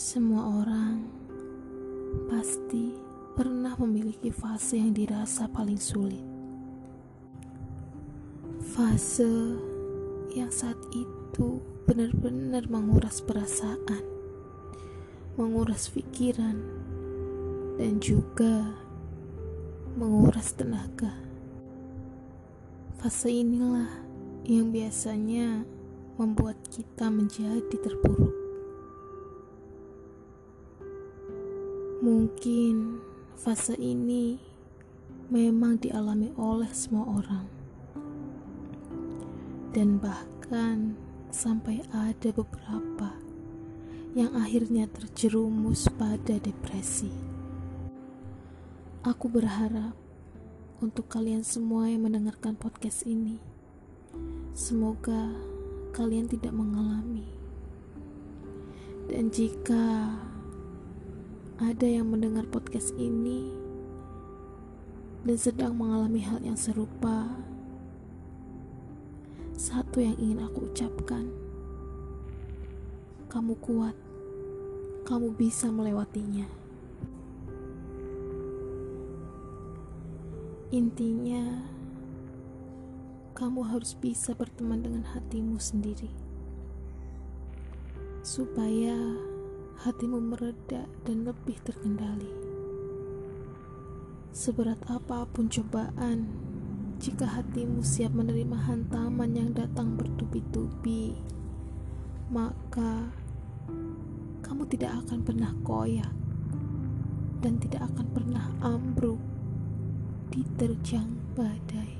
Semua orang pasti pernah memiliki fase yang dirasa paling sulit. Fase yang saat itu benar-benar menguras perasaan, menguras pikiran, dan juga menguras tenaga. Fase inilah yang biasanya membuat kita menjadi terpuruk. Mungkin fase ini memang dialami oleh semua orang, dan bahkan sampai ada beberapa yang akhirnya terjerumus pada depresi. Aku berharap untuk kalian semua yang mendengarkan podcast ini, semoga kalian tidak mengalami, dan jika ada yang mendengar podcast ini dan sedang mengalami hal yang serupa, satu yang ingin aku ucapkan, kamu kuat, kamu bisa melewatinya. Intinya, kamu harus bisa berteman dengan hatimu sendiri, supaya hatimu mereda dan lebih terkendali. Seberat apa pun cobaan, jika hatimu siap menerima hantaman yang datang bertubi-tubi, maka kamu tidak akan pernah koyak dan tidak akan pernah ambruk diterjang badai.